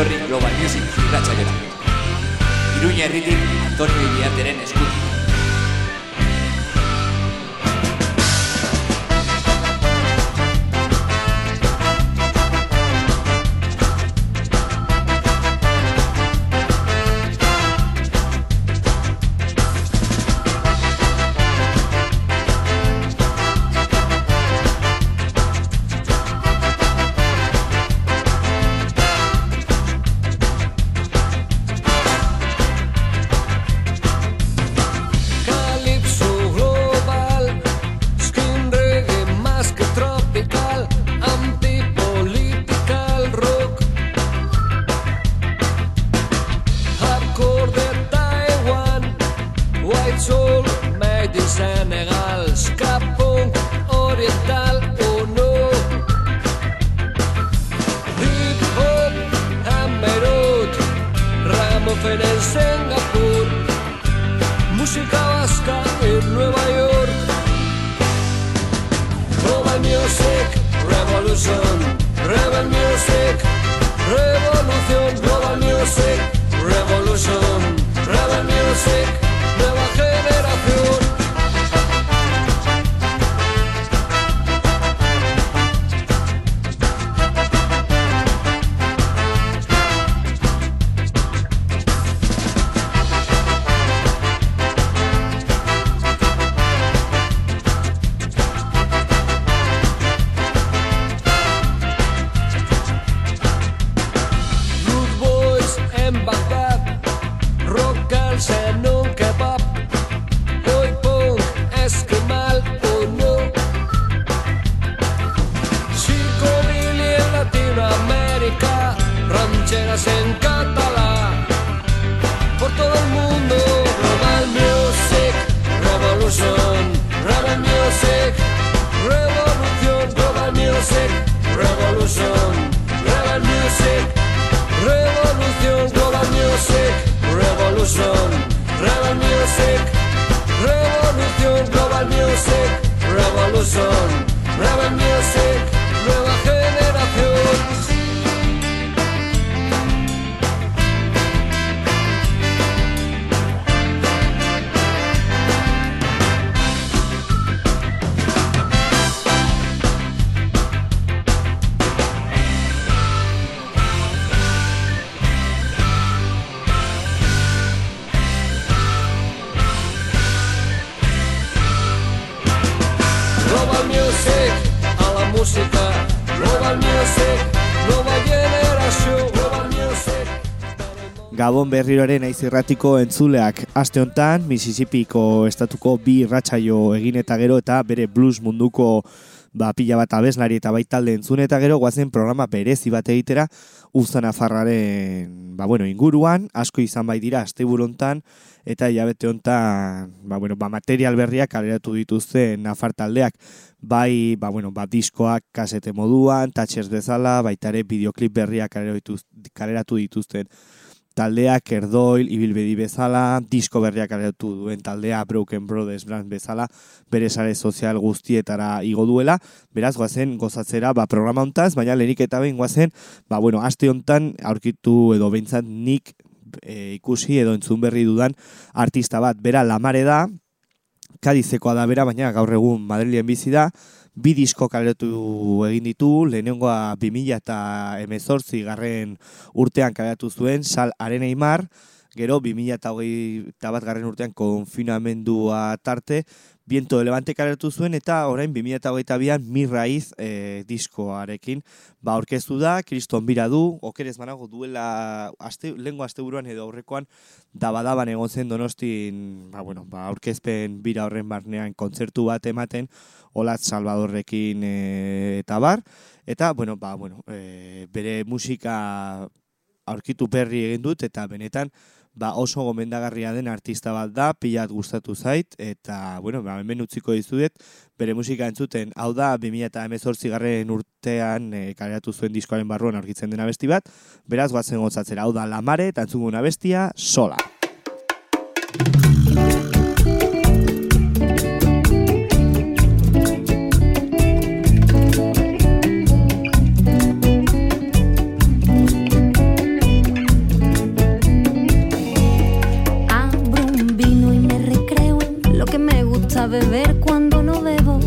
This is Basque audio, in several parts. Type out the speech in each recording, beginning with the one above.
etorri Global Music irratxaiora. Iruña herritik Antonio Iriarteren eskutik. Berriroaren aiz irratiko entzuleak. Aste hontan Mississippiko estatuko bi irratsaio egin eta gero eta bere blues munduko ba, pila bat abeslari eta baitalde entzun eta gero guazen programa berezi bat egitera Uzan Afarraren ba, bueno, inguruan, asko izan bai dira aste hontan eta hilabete hontan ba, bueno, ba, material berriak kaleratu dituzte Nafar taldeak. Bai ba, bueno, ba, diskoak kasete moduan, tatxers bezala, baitare bideoklip berriak kaleratu dituzten taldeak erdoil, ibilbedi bezala, disko berriak aretu duen taldea Broken Brothers brand bezala, bere sare sozial guztietara igo duela, beraz goazen gozatzera ba, programa hontaz, baina lehenik eta behin goazen, ba, bueno, aste hontan aurkitu edo behintzat nik e, ikusi edo entzun berri dudan artista bat, bera lamare da, kadizekoa da bera, baina gaur egun Madrilien bizi da, bi disko kaleratu egin ditu, lehenengoa 2000 eta garren urtean kaleratu zuen, sal arena imar, gero 2000 eta bat garren urtean konfinamendua tarte, Viento de Levante kaleratu zuen eta orain 2008an Mi Raiz e, diskoarekin ba orkestu da, kriston bira du, okerez manago duela aste, lengo aste buruan edo aurrekoan dabadaban egon zen donostin ba, bueno, ba, orkezpen bira horren barnean kontzertu bat ematen, Olat Salvadorrekin e, eta bar. Eta, bueno, ba, bueno, e, bere musika aurkitu berri egin dut, eta benetan ba, oso gomendagarria den artista bat da, pilat gustatu zait, eta, bueno, ba, hemen utziko dizudet, bere musika entzuten, hau da, 2018 garren urtean e, kareatu zuen diskoaren barruan aurkitzen dena besti bat, beraz, guatzen gotzatzera, hau da, lamare, eta entzungu bestia, sola. cuando no bebo.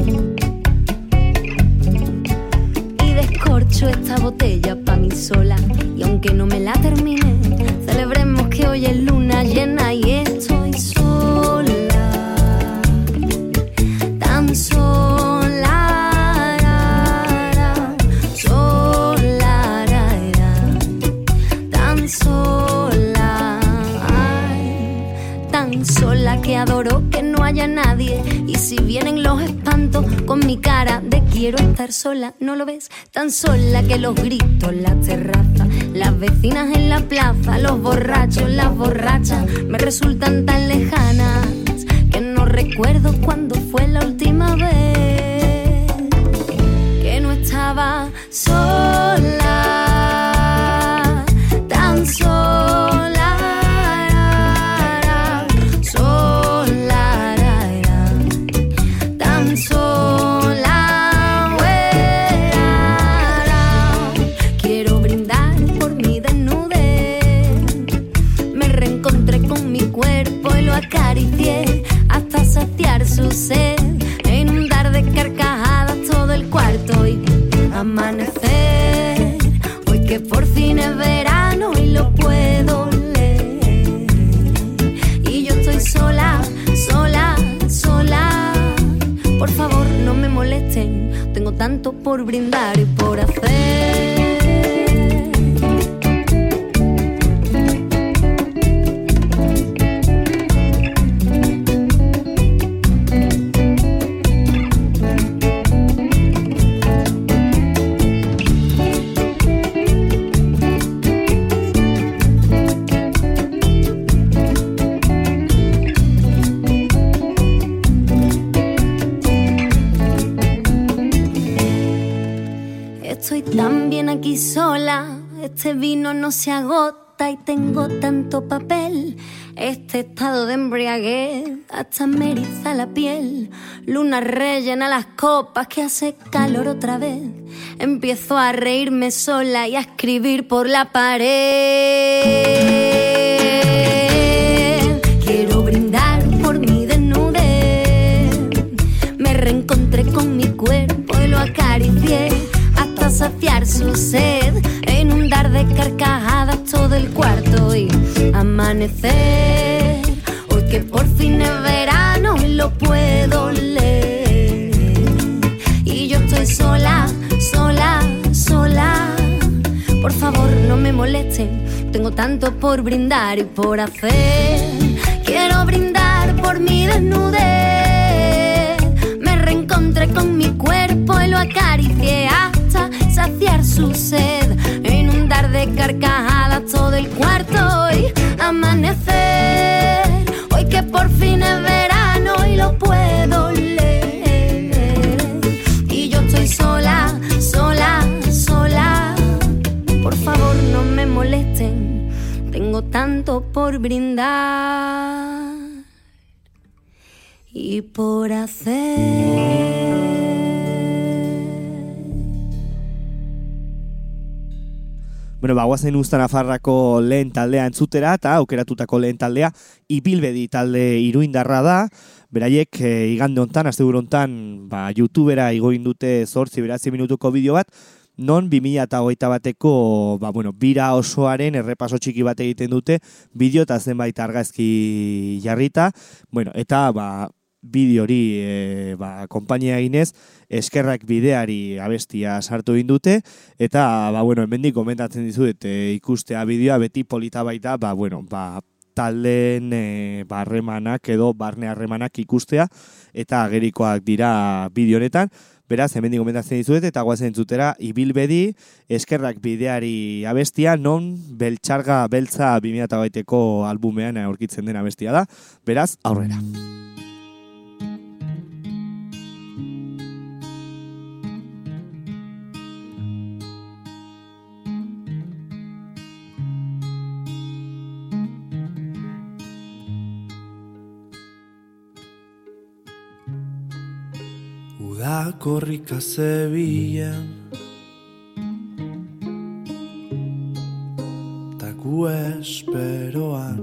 Y descorcho esta botella pa' mí sola. Y aunque no me la termine, celebremos que hoy es luna llena y es vienen los espantos con mi cara de quiero estar sola, ¿no lo ves? Tan sola que los gritos, la terraza, las vecinas en la plaza, los borrachos, las borrachas, me resultan tan lejanas que no recuerdo cuándo fue la última vez que no estaba sola, tanto por brindar y por hacer. Se agota y tengo tanto papel. Este estado de embriaguez hasta me eriza la piel. Luna rellena las copas que hace calor otra vez. Empiezo a reírme sola y a escribir por la pared. Saciar su sed e inundar de carcajadas todo el cuarto y amanecer. Hoy que por fin es verano y lo puedo leer. Y yo estoy sola, sola, sola. Por favor, no me molesten. Tengo tanto por brindar y por hacer. Quiero brindar por mi desnudez. Me reencontré con mi cuerpo y lo acaricié hasta saciar su sed. Inundar de carcajadas todo el cuarto y amanecer. Hoy que por fin es verano y lo puedo leer. Y yo estoy sola, sola, sola. Por favor, no me molesten. Tengo tanto por brindar y por hacer. Bueno, ba, guazen usta Nafarrako lehen taldea entzutera, eta aukeratutako lehen taldea, ibilbedi talde iruindarra da, beraiek e, igande hontan, azte hontan, ba, youtubera igoin dute zortzi beratzi minutuko bideo bat, non 2008 bateko, ba, bueno, bira osoaren errepaso txiki bat egiten dute, bideo eta zenbait argazki jarrita, bueno, eta, ba, bideo hori e, ba, konpainia eginez, eskerrak bideari abestia sartu egin dute, eta, ba, bueno, hemendik komentatzen dizuet e, ikustea bideoa beti polita baita, ba, bueno, ba, taldeen e, barremanak edo barne harremanak ikustea, eta agerikoak dira bideo honetan, Beraz, hemendik komentatzen dizuet, eta guazen entzutera, ibilbedi, eskerrak bideari abestia, non beltxarga beltza 2008ko albumean aurkitzen den abestia da. Beraz, aurrera. Udak horrika zebilen Ta gu esperoan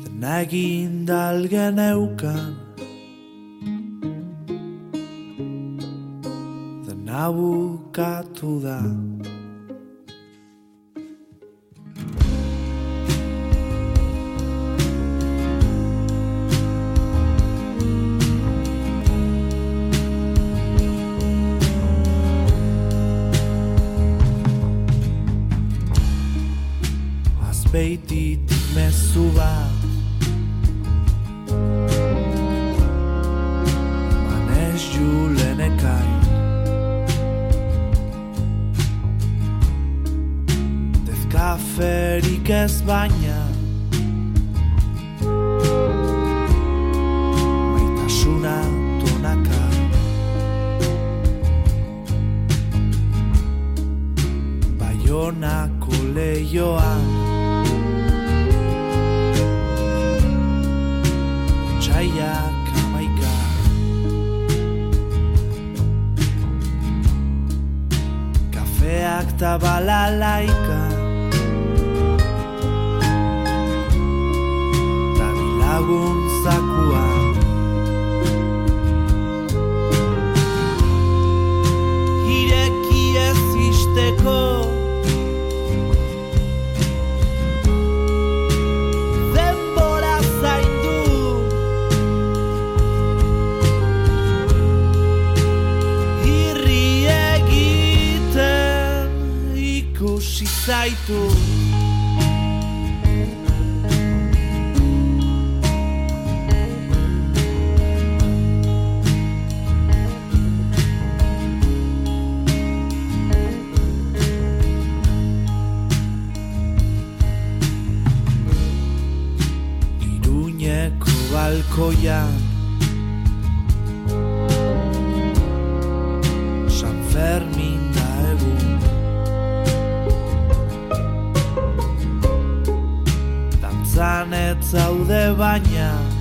Dena egin dalgen eukan dena bukatu da balkoian San Fermin da egun Dantzan ez zaude baina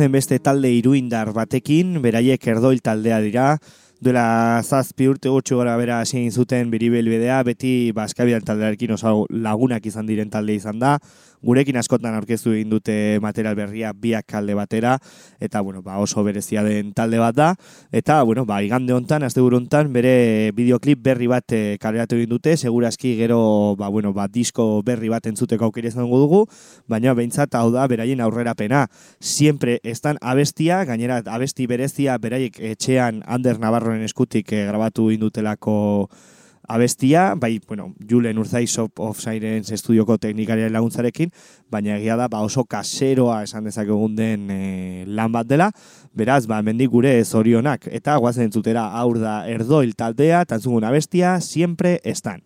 Guazen beste talde iruindar batekin, beraiek erdoil taldea dira, duela zazpi urte gutxi gora bera hasi zuten biribel bidea, beti baskabian taldearekin oso lagunak izan diren talde izan da, gurekin askotan aurkeztu egin dute material berria biak kalde batera, eta bueno, ba, oso berezia den talde bat da, eta bueno, ba, igande hontan, azte hontan, bere videoklip berri bat e, kaleratu egin dute, segurazki gero, ba, bueno, ba, disko berri bat entzuteko aukere izango dugu, baina behintzat hau da, beraien aurrera pena, siempre estan abestia, gainera abesti berezia, beraiek etxean Ander Navarroen eskutik e, grabatu indutelako abestia, bai, bueno, Julen Urzai Shop of Sirens estudioko teknikariaren laguntzarekin, baina egia da, ba, oso kaseroa esan dezakegun den e, lan bat dela, beraz, ba, mendik gure zorionak, eta guazen entzutera aur da erdoil taldea, tantzugun abestia, siempre estan.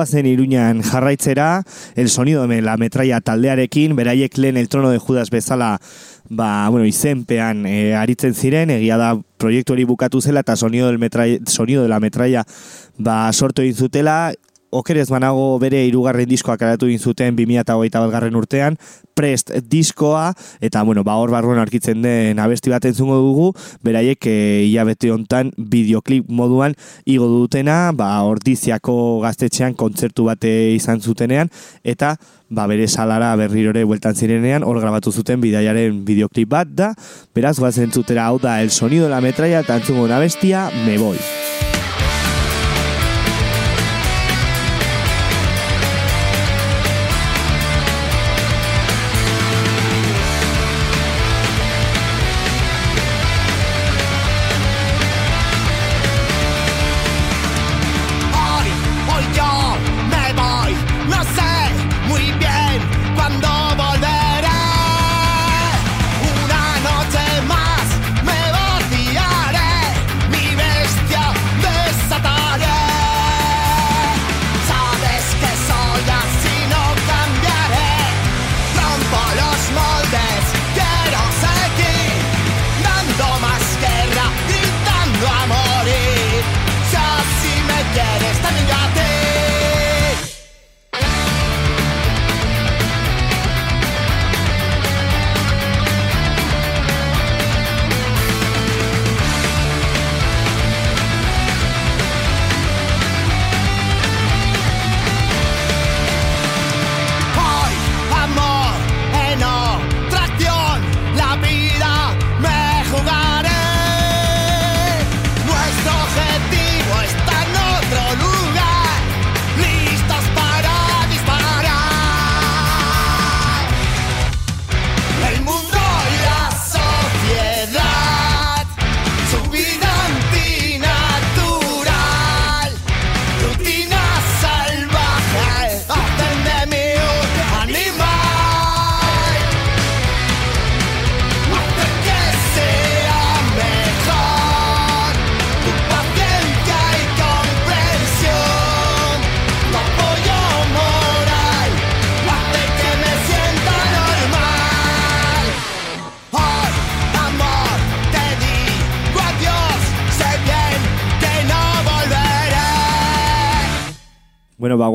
Guazen iruñan jarraitzera, el sonido de la metraia taldearekin, beraiek lehen el trono de Judas bezala, ba, bueno, izenpean e, aritzen ziren, egia da proiektu hori bukatu zela, eta sonido, del metraia, sonido de la metraia ba, sortu egin zutela, okerez banago bere irugarren diskoa karatu egin zuten 2008 bat garren urtean, prest diskoa, eta bueno, ba hor barruan arkitzen den abesti bat entzungo dugu, beraiek e, hilabete hontan videoklip moduan igo dutena, ba ordiziako gaztetxean kontzertu bate izan zutenean, eta ba bere salara berrirore bueltan zirenean, hor grabatu zuten bidaiaren videoklip bat da, beraz guazen zutera hau da el sonido de la metralla, eta entzungo abestia, me voy.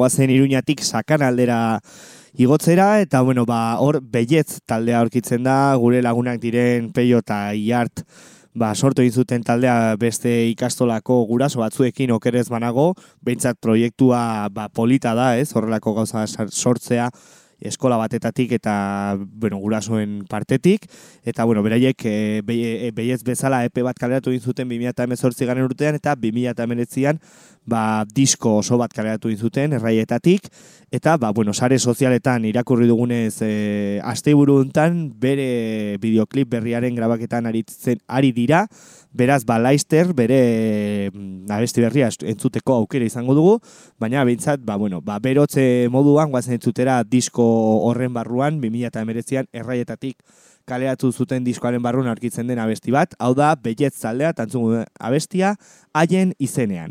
Guazen iruñatik sakan aldera igotzera, eta bueno, ba, hor beietz taldea aurkitzen da, gure lagunak diren peio eta iart, ba, sortu zuten taldea beste ikastolako guraso batzuekin okerez banago, behintzat proiektua ba, polita da, ez, horrelako gauza sortzea, eskola batetatik eta bueno, gurasoen partetik. Eta bueno, beraiek e, beiez bezala epe bat kaleratu egin zuten 2018 garen urtean eta 2019an ba, disko oso bat kaleratu zuten erraietatik, eta ba, bueno, sare sozialetan irakurri dugunez e, asteburu hontan bere videoklip berriaren grabaketan aritzen ari dira, beraz ba Leister bere mm, abesti berria entzuteko aukera izango dugu, baina behintzat ba, bueno, ba, berotze moduan guazen entzutera disko horren barruan 2019an erraietatik kaleratu zuten diskoaren barruan arkitzen den abesti bat, hau da, behiet zaldea, tantzungu abestia, haien izenean.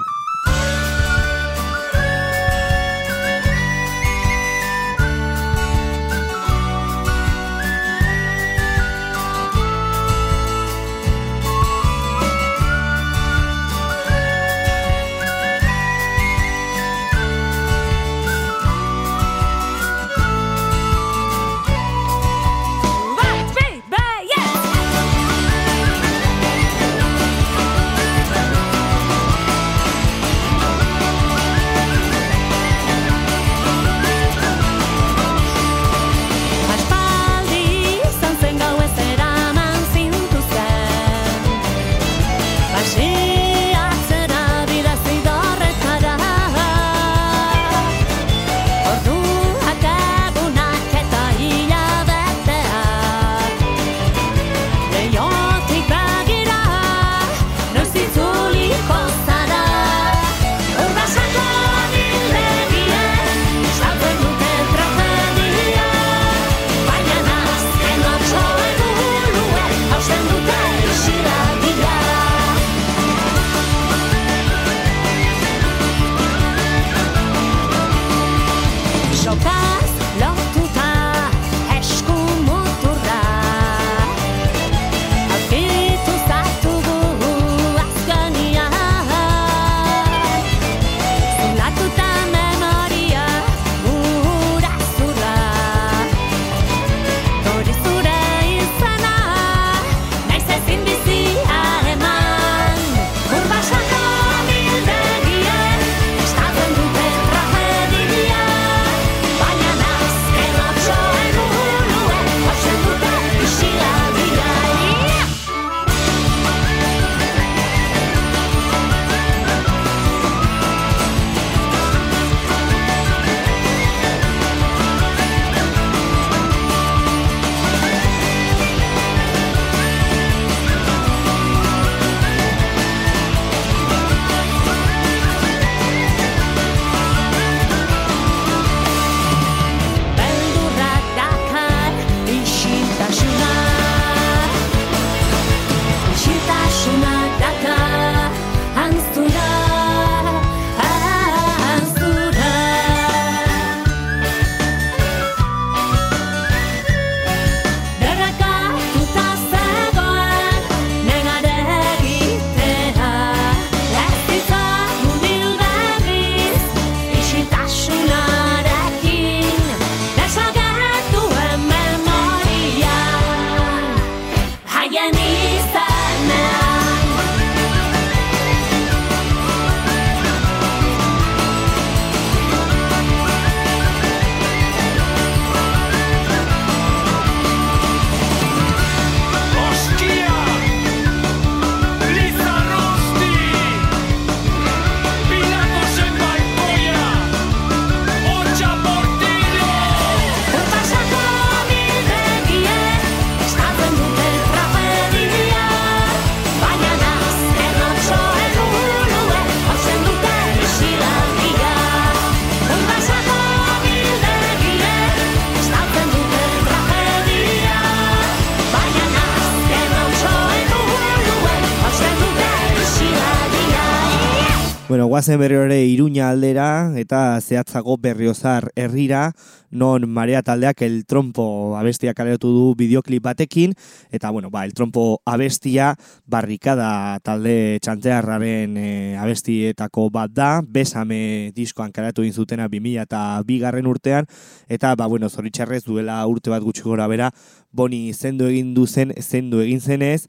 Bueno, guazen berri ere iruña aldera eta zehatzago berriozar herrira, non marea taldeak el trompo abestia kaleratu du bideoklip batekin, eta bueno, ba, el trompo abestia barrikada talde txantearraren e, abestietako bat da, besame diskoan kaleratu inzutena 2000 eta bigarren urtean, eta ba, bueno, zoritxarrez duela urte bat gutxi gora bera, boni zendu egin duzen, zendu egin zenez,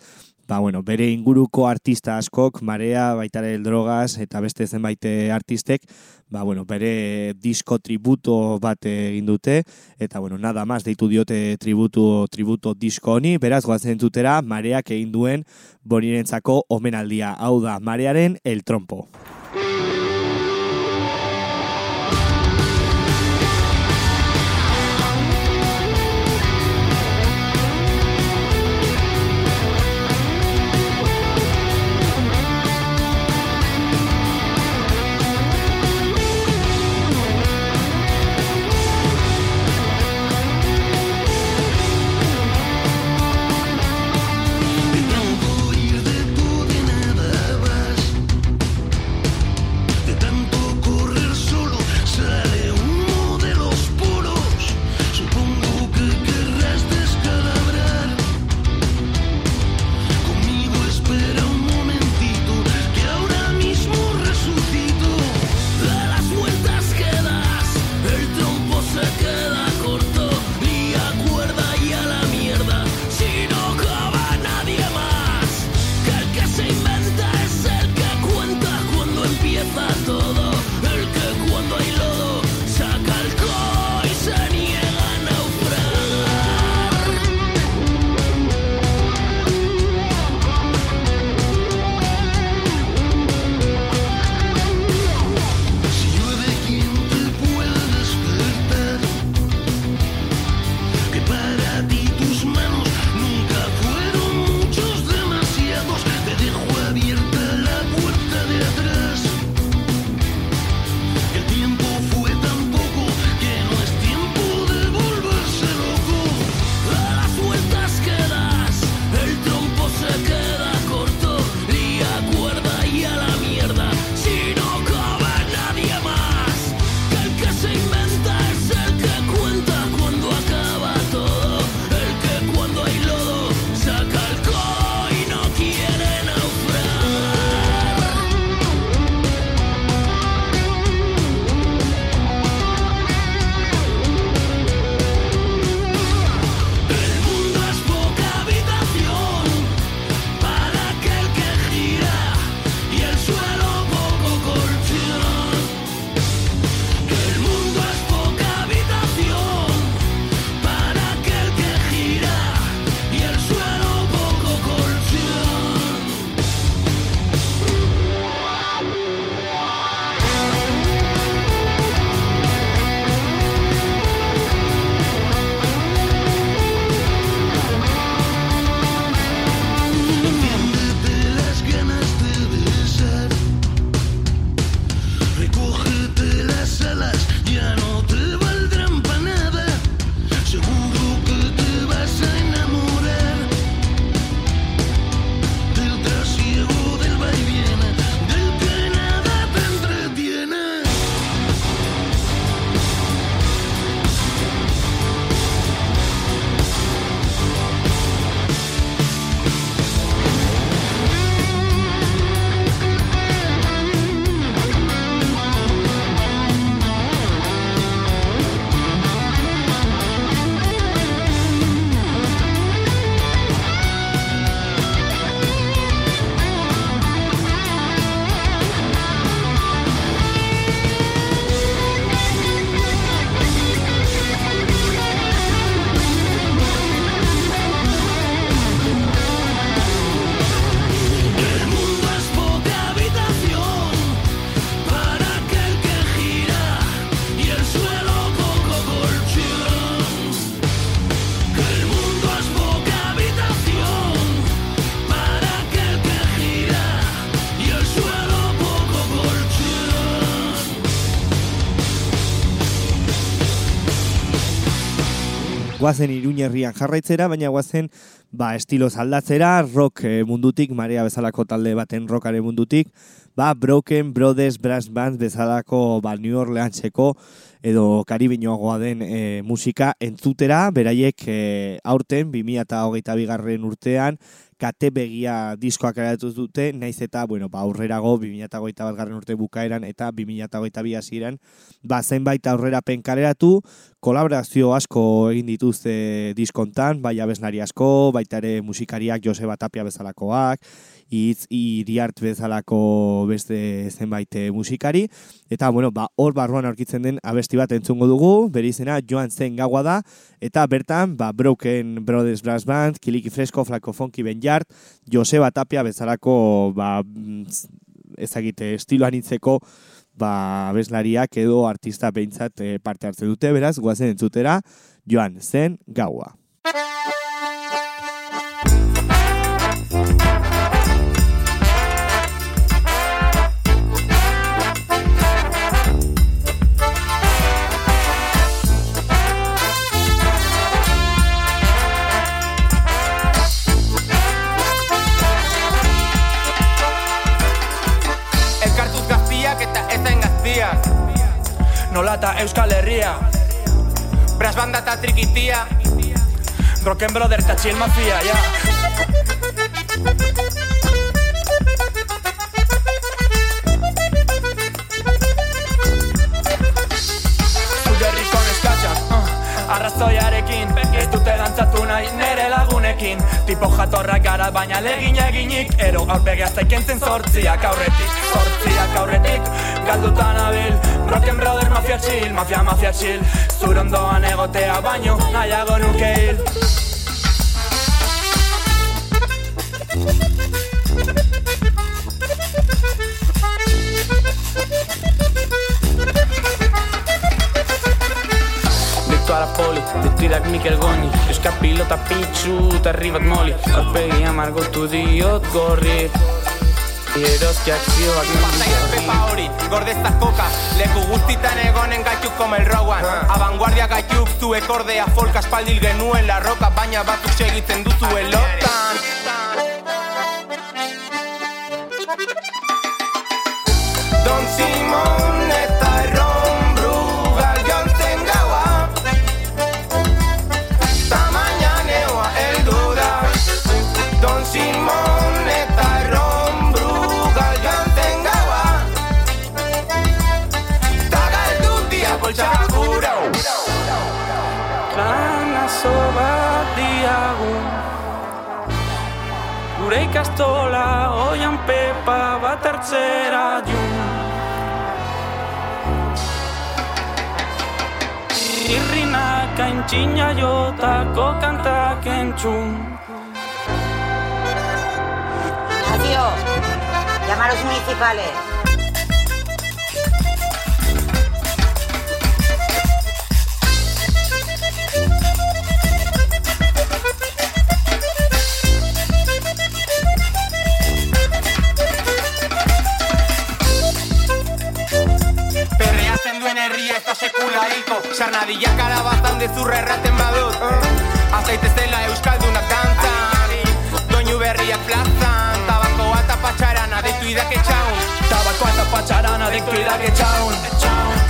ba, bueno, bere inguruko artista askok, marea, baitare el drogas, eta beste zenbait eh, artistek, ba, bueno, bere disko tributo bat egin dute, eta, bueno, nada más, deitu diote tributo, tributo disko honi, beraz, goazen zutera, mareak egin duen bonirentzako omenaldia, hau da, marearen el trompo. Guazen iruñerrian jarraitzera, baina guazen ba, estilo aldatzera, rock eh, mundutik, Maria bezalako talde baten rockaren mundutik, ba, Broken Brothers Brass Band bezalako ba, New Orleanseko edo karibinoagoa den e, musika entzutera, beraiek e, aurten, 2008 bigarren urtean, kate begia diskoak eratu dute, naiz eta, bueno, ba, aurrerago, 2008 bat garren urte bukaeran, eta 2008 bi hasieran, ba, zenbait aurrera penkareratu, kolaborazio asko egin dituzte diskontan, bai abeznari asko, baita ere musikariak Joseba Tapia bezalakoak, hitz iriart bezalako beste zenbait eh, musikari eta bueno, ba hor barruan aurkitzen den abesti bat entzungo dugu, bere izena Joan Zen Gaua da eta bertan ba Broken Brothers Brass Band, Kiliki Fresco, Flaco Funky Benjart, Joseba Tapia bezalako ba mm, ezagite estiloan hitzeko ba abeslariak edo artista beintzat eh, parte hartze dute, beraz goazen entzutera Joan Zen Gaua. Nolata Euskal Herria. Bras banda eta trikitia. Broken Brother eta chill mafia, ja. Zugerriko neskatxak, uh, arrazoiarekin Ez dute dantzatu nahi nere lagunekin Tipo jatorrak gara baina legin eginik. Ero aurpegea zaikentzen zortziak aurretik Zortziak aurretik. Galdutan abil Broken brother mafia chill, mafia mafia chill. Zurondoan egotea baino, nahiago nuke hil poli Dutirak Mikel Goni Euskal pilota pitzu Eta herri bat moli Arpegi amargotu diot gorri Eroski akzioak Pasa ya pepa hori, gordezta koka Leku guztitan egonen gaituk como el rowan. Avanguardia gaituk zuek ordea Folka espaldil genuen la roka Baina batzuk segitzen duzu elotan Don Simon piacerà di un Irrina kantzina jotako kantak entzun Adiós, llamaros municipales. Hilko Sarnadilla kalabazan dezurra erraten badut. Azaitez dela euskaldunak dantzan. Doinu berriak plazan. Tabakoa eta patxarana deitu idake txaun Tabakoa eta patxarana deitu idake txaun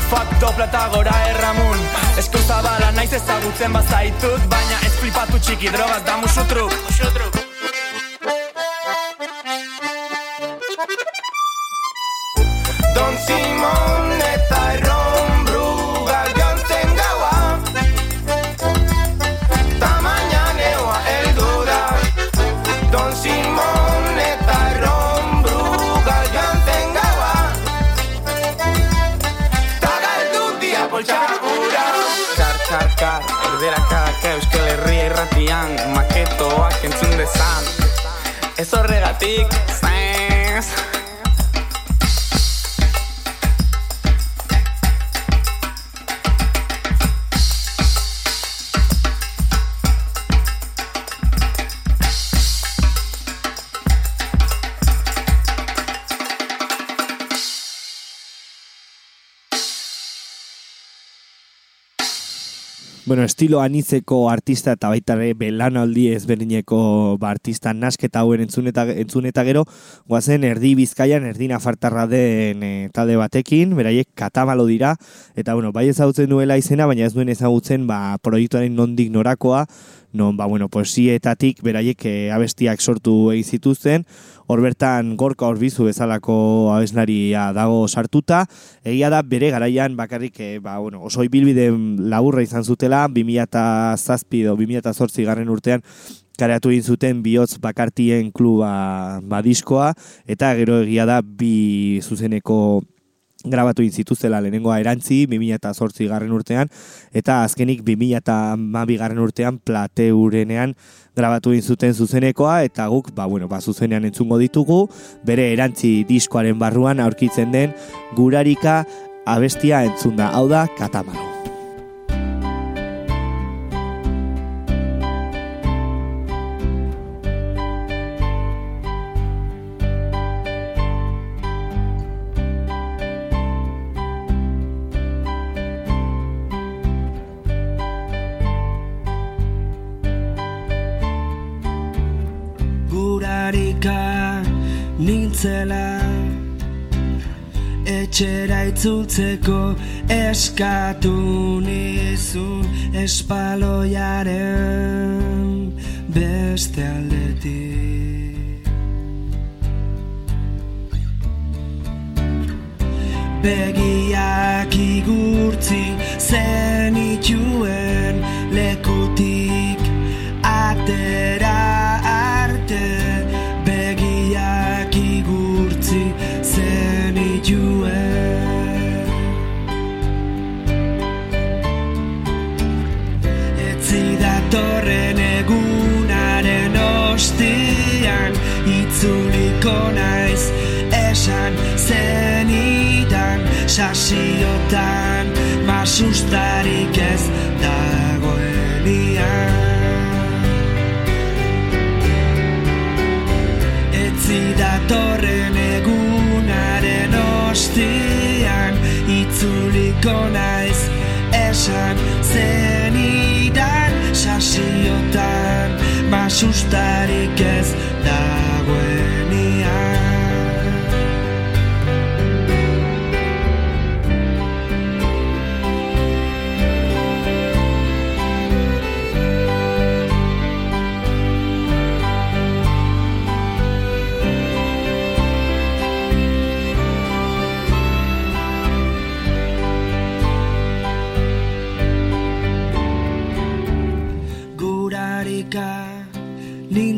Fuck dopla eta gora erramun. Esku zabala naiz ezagutzen bazaitut Baina ez flipatu txiki drogaz da musu truk Yan, maqueto, a quien sun de. Esos regatics bueno, estilo anitzeko artista eta baita ere belanaldi ezberdineko ba, artista nasketa hauen entzun eta, entzun eta gero, guazen erdi bizkaian, erdi nafartarra den e, talde batekin, beraiek katamalo dira, eta bueno, bai ezagutzen duela izena, baina ez duen ezagutzen ba, proiektuaren nondik norakoa, non, ba, bueno, poesietatik beraiek e, abestiak sortu egin zituzten, hor bertan gorka horbizu bezalako abeslaria dago sartuta, egia da bere garaian bakarrik e, ba, bueno, oso ibilbide laburra izan zutela, 2007 edo 2008 garren urtean, kareatu egin zuten bihotz bakartien kluba badiskoa, eta gero egia da bi zuzeneko grabatu zituztela lehenengoa erantzi 2008 garren urtean, eta azkenik 2008 garren urtean plateurenean grabatu zuten zuzenekoa, eta guk, ba, bueno, ba, zuzenean entzungo ditugu, bere erantzi diskoaren barruan aurkitzen den gurarika abestia entzunda, hau da, katamaro. Etxera itzultzeko eskatu nizun espaloiaren beste aldetik. Begiak igurtzi zenituen lekutik atera zenituen datorren egunaren ostian itzuliko naiz esan zenidan. Sasiotan masustarik ez dagoenian. Etzi datorren itzuliko naiz esan zenidan sasiotan masustarik ez dagoenian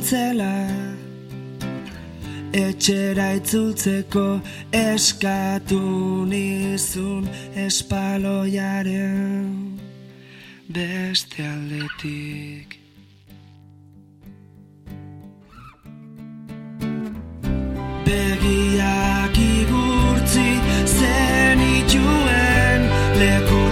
nintzela etxera itzultzeko eskatu nizun espaloiaren beste aldetik. Begiak igurtzi zenituen lekutik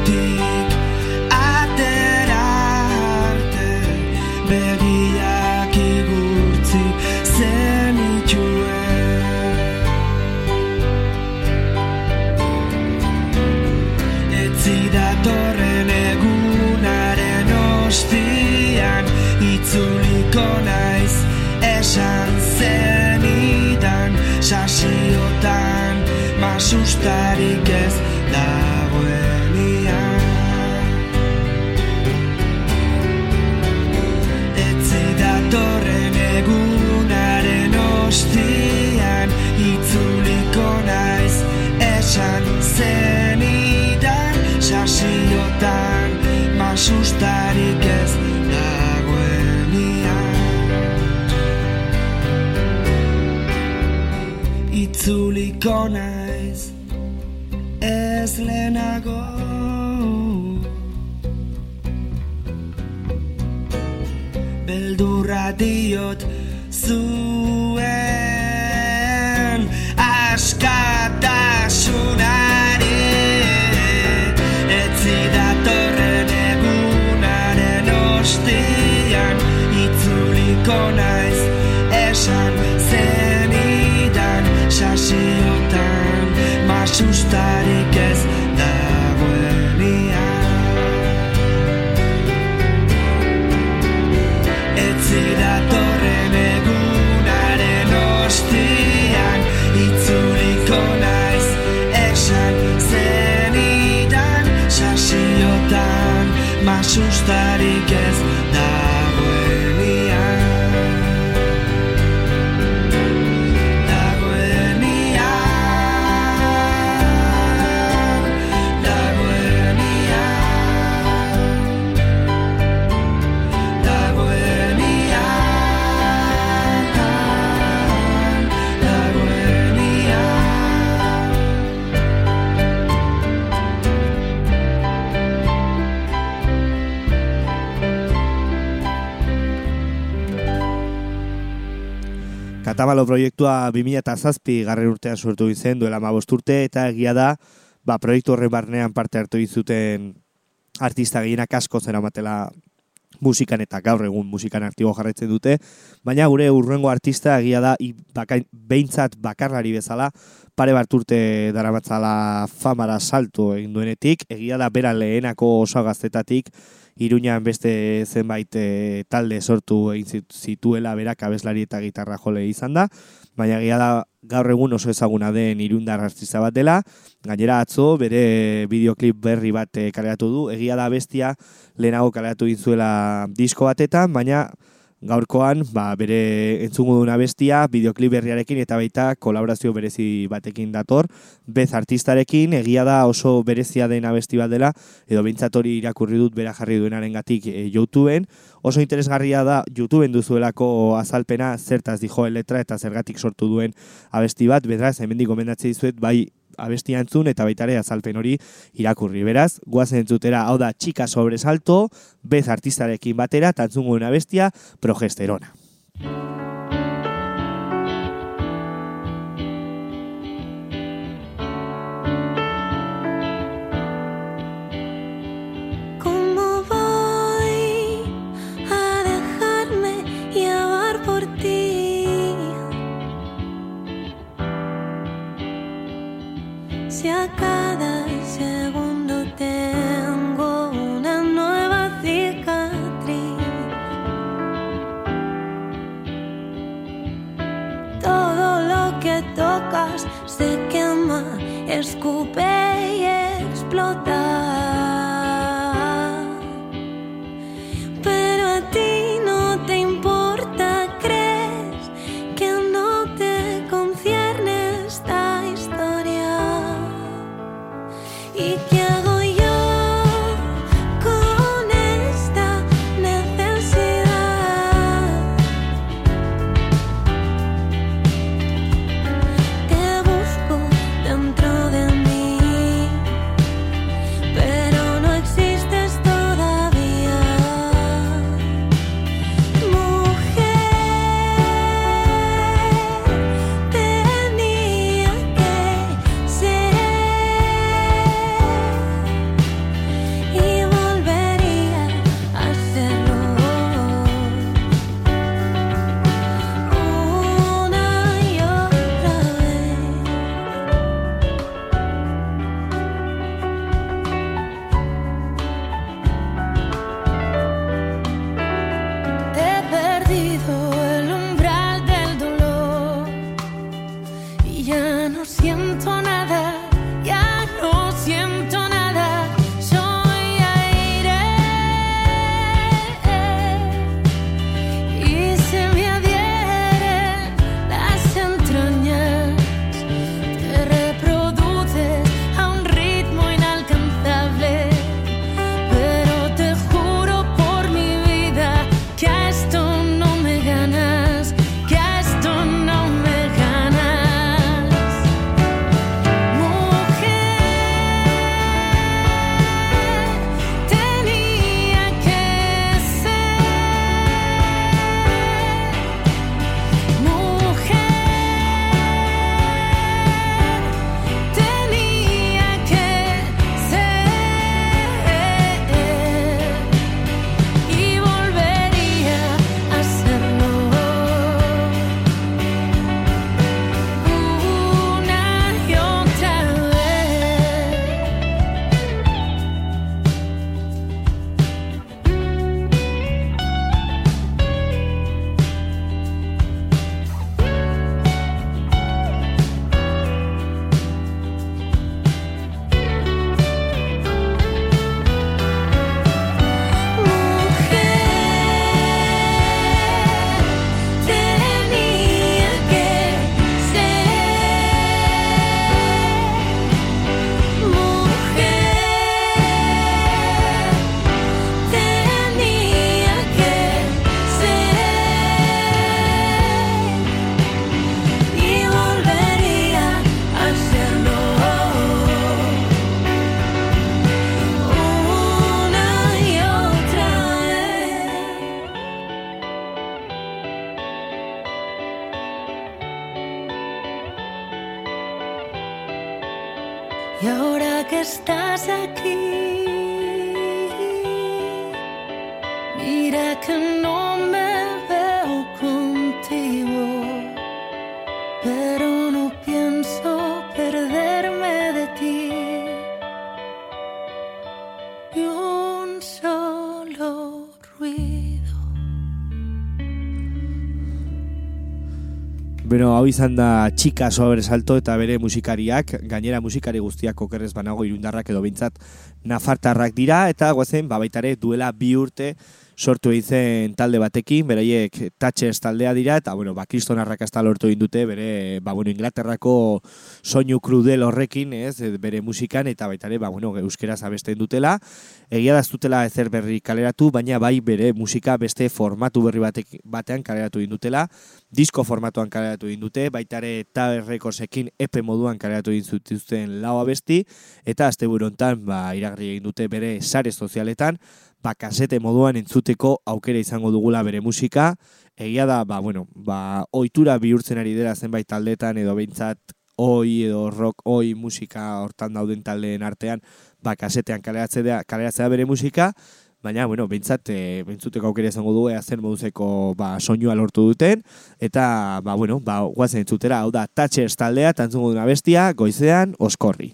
Katamalo proiektua 2007 garren urtean sortu izen duela mabost urte eta egia da ba, proiektu horren barnean parte hartu izuten artista gehienak asko zera matela musikan eta gaur egun musikan aktibo jarraitzen dute, baina gure urrengo artista egia da i, bakain, behintzat bakarlari bezala pare bat urte daramatzala famara salto egin duenetik, egia da bera lehenako oso gaztetatik Iruñan beste zenbait e, talde sortu egin zit- zituela berak abeslari eta gitarra jole izan da, baina egia da gaur egun oso ezaguna den irundar artista bat dela, gainera atzo bere bideoklip berri bat eh, kaleratu du, egia da bestia lehenago kaleratu egin zuela disko batetan, baina gaurkoan ba, bere entzungo duna bestia bideoklip berriarekin eta baita kolaborazio berezi batekin dator, bez artistarekin, egia da oso berezia den abesti bat dela, edo behintzat hori irakurri dut bera jarri duenaren gatik e, YouTubeen, oso interesgarria da YouTubeen duzuelako azalpena zertaz dijo letra eta zergatik sortu duen abesti bat, bedraz, hemendik gomendatzen dizuet, bai abestia entzun eta baita ere azalpen hori irakurri. Beraz, guazen entzutera, hau da, txika sobresalto, bez artistarekin batera, tantzungo una bestia, progesterona. Si a cada segundo tengo una nueva cicatriz. Todo lo que tocas se quema, escupe y explota. Pero a ti e que hau izan da txika sobresalto eta bere musikariak, gainera musikari guztiak okerrez banago irundarrak edo bintzat nafartarrak dira, eta guazen, babaitare duela bi urte sortu egin talde batekin, beraiek Thatchers taldea dira, eta, bueno, ba, kriston arrakasta lortu egin dute, bere, ba, bueno, Inglaterrako soinu krudel horrekin, ez, bere musikan, eta baitare, ba, bueno, euskeraz abesten dutela, egia da ez dutela ezer berri kaleratu, baina bai bere musika beste formatu berri batek, batean kaleratu egin dutela, disko formatuan kaleratu egin dute, baitare Tower Recordsekin epe moduan kaleratu egin zutuzten lau abesti, eta azte burontan, ba, iragarri egin dute bere sare sozialetan, ba, kasete moduan entzuteko aukera izango dugula bere musika, egia da, ba, bueno, ba, ohitura bihurtzen ari dela zenbait taldetan edo behintzat oi edo rock oi musika hortan dauden taldeen artean, ba, kasetean kaleratzea, kaleratzea bere musika, baina, bueno, behintzat, e, bentzuteko aukera izango du, ea zer moduzeko ba, soinua lortu duten, eta, ba, bueno, ba, guazen entzutera, hau da, Thatchers taldea, tantzungo duna bestia, goizean, oskorri.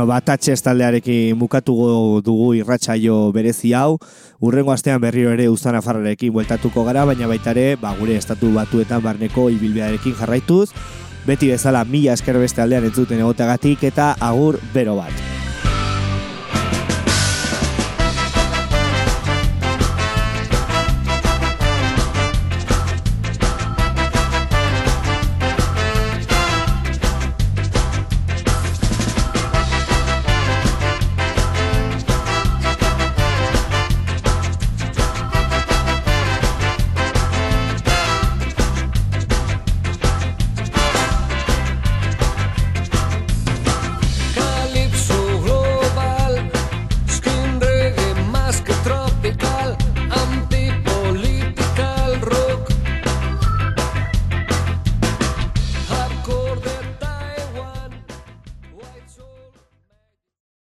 Beno, bat Thatchers taldearekin bukatuko dugu irratsaio berezi hau. Urrengo astean berriro ere Uztan Afarrarekin bueltatuko gara, baina baita ere, ba, gure estatu batuetan barneko ibilbidearekin jarraituz. Beti bezala mila esker beste aldean entzuten egoteagatik eta agur bero bat.